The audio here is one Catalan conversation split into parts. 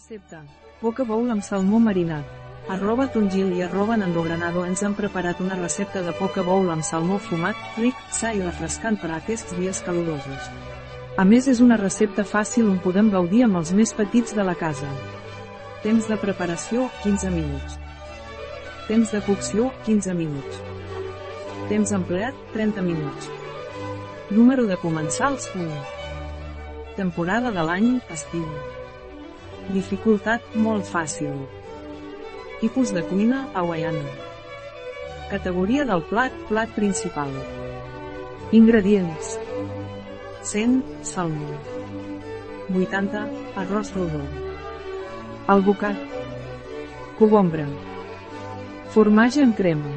Recepta. Poca bowl amb salmó marinat. Arroba Tongil i arroba Nando Granado ens han preparat una recepta de poca bowl amb salmó fumat, ric, sa i refrescant per a aquests dies calorosos. A més és una recepta fàcil on podem gaudir amb els més petits de la casa. Temps de preparació, 15 minuts. Temps de cocció, 15 minuts. Temps empleat, 30 minuts. Número de comensals, 1. Temporada de l'any, estiu. Dificultat, molt fàcil. Tipus de cuina, hawaiana. Categoria del plat, plat principal. Ingredients. 100, salmó. 80, arròs rodó. Albocat. Cogombra. Formatge en crema.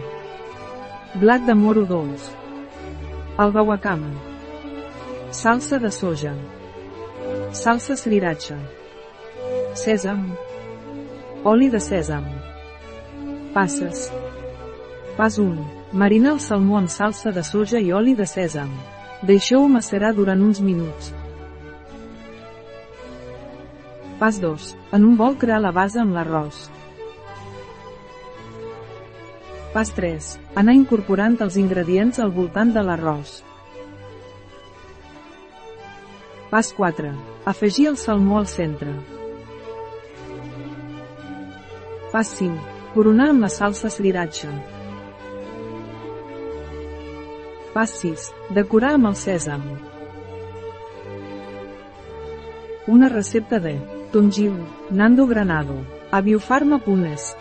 Blat de moro dolç. Alga wakama. Salsa de soja. Salsa sriracha. Sèsam. Oli de sèsam. Passes. Pas 1. Marina el salmó amb salsa de soja i oli de sèsam. Deixeu-ho macerar durant uns minuts. Pas 2. En un bol crear la base amb l'arròs. Pas 3. Anar incorporant els ingredients al voltant de l'arròs. Pas 4. Afegir el salmó al centre. Pas 5. Coronar amb la salsa sriracha. Pas 6. Decorar amb el sèsam. Una recepta de Tongil, Nando Granado, a biofarma.es.